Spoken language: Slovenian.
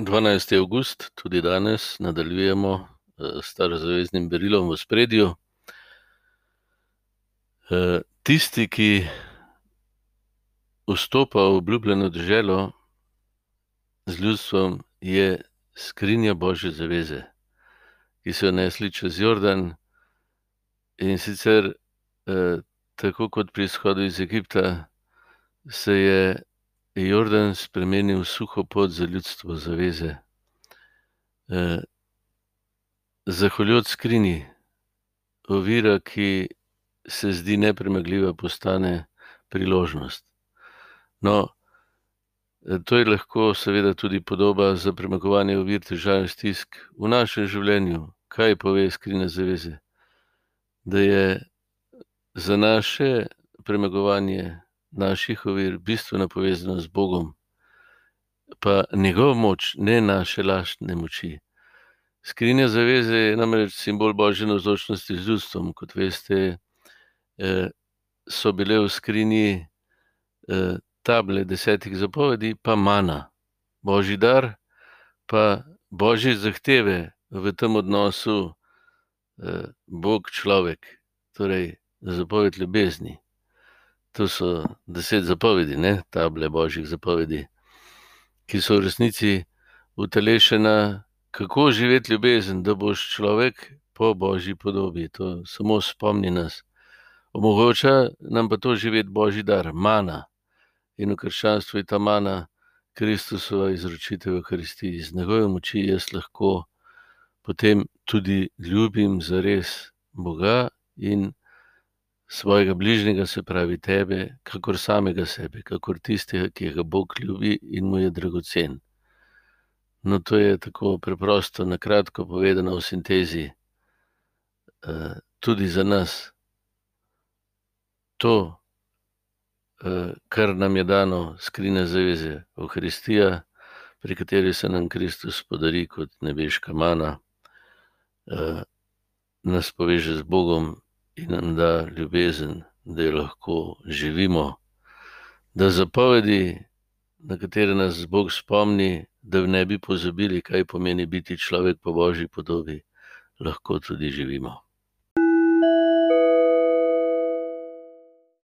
12. august, tudi danes nadaljujemo s starozaveznim berilom v spredju. Tisti, ki vstopa v obljubljeno deželo z ljudstvom, je skrinja Božje zaveze, ki so jo nesli čez Jordan. In sicer tako kot pri izhodu iz Egipta se je Jordan spremenil suho pot za ljudstvo zaveze. Zahvaljujoč skrinji, ovira, ki se zdi nepremagljiva, postane priložnost. No, to je lahko seveda tudi podoba za premagovanje ovir, težav in stisk v našem življenju. Kaj pove skrinja zaveze? Da je za naše premagovanje naših ovir bistveno povezano z Bogom, pa njegovo moč, ne naše lastne moči. Skrinja zaveze je namreč simbol Božje navzočnosti z ljudstvom, kot veste, so bile v skrinji table desetih zapovedi pa mana. Božji dar pa božje zahteve v tem odnosu Bog - človek, torej zapoved ljubezni. To so deset zapovedi, ne, table božjih zapovedi, ki so v resnici utelešena, kako živeti ljubezen, da boš človek po božji podobi. To samo spomni nas. Omogoča nam pa to živeti božji dar, mana. In v krščanstvu je ta mana Kristusova izročitev v Evharistiji. Z njegove moči jaz lahko potem tudi ljubim zares Boga in svojega bližnjega, se pravi tebe, kakor samega sebe, kakor tistega, ki ga Bog ljubi in mu je dragocen. No, to je tako preprosto, na kratko povedano v sintezi. tudi za nas to, kar nam je dano, skrinja zaveze, Evharistija, pri kateri se nam Kristus podari kot nebeška mana, nas poveže z Bogom in nam da ljubezen, da jo lahko živimo. Da zapovedi, na katere nas Bog spomni, da ne bi pozabili, kaj pomeni biti človek po božji podobi, lahko tudi živimo.